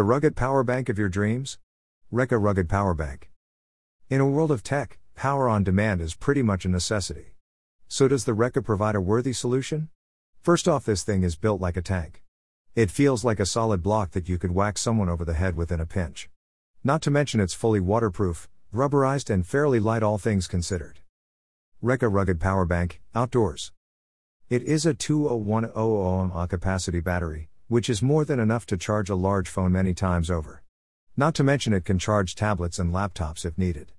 The rugged power bank of your dreams? Reka Rugged Power Bank. In a world of tech, power on demand is pretty much a necessity. So, does the Reka provide a worthy solution? First off, this thing is built like a tank. It feels like a solid block that you could whack someone over the head with in a pinch. Not to mention it's fully waterproof, rubberized, and fairly light, all things considered. Reka Rugged Power Bank, outdoors. It is a 20100 mAh capacity battery, which is more than enough to charge a large phone many times over. Not to mention it can charge tablets and laptops if needed.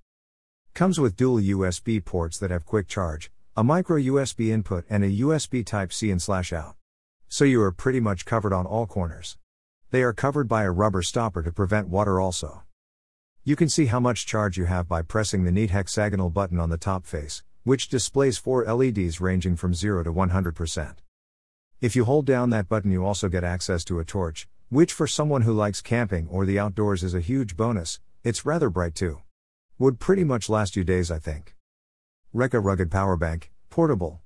Comes with dual USB ports that have quick charge, a micro USB input and a USB Type C and slash out. So you are pretty much covered on all corners. They are covered by a rubber stopper to prevent water also. You can see how much charge you have by pressing the neat hexagonal button on the top face, which displays four LEDs ranging from 0 to 100%. If you hold down that button, you also get access to a torch, which for someone who likes camping or the outdoors is a huge bonus, it's rather bright too. Would pretty much last you days, I think. Reka Rugged Power Bank, portable.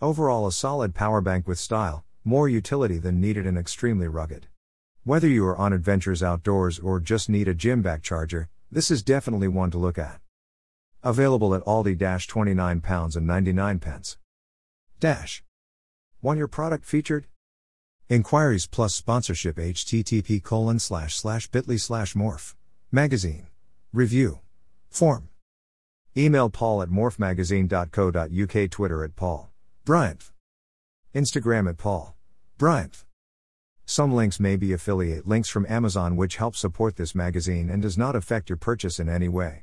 Overall, a solid power bank with style, more utility than needed and extremely rugged. Whether you are on adventures outdoors or just need a gym back charger, this is definitely one to look at. Available at Aldi £29 and 99 pence. Dash. Want your product featured? Inquiries plus sponsorship http colon slash slash bit.ly slash morph. Magazine. Review. Form. Email paul at morphmagazine.co.uk Twitter at paul. Bryant. Instagram at paul. Bryant. Some links may be affiliate links from Amazon which help support this magazine and does not affect your purchase in any way.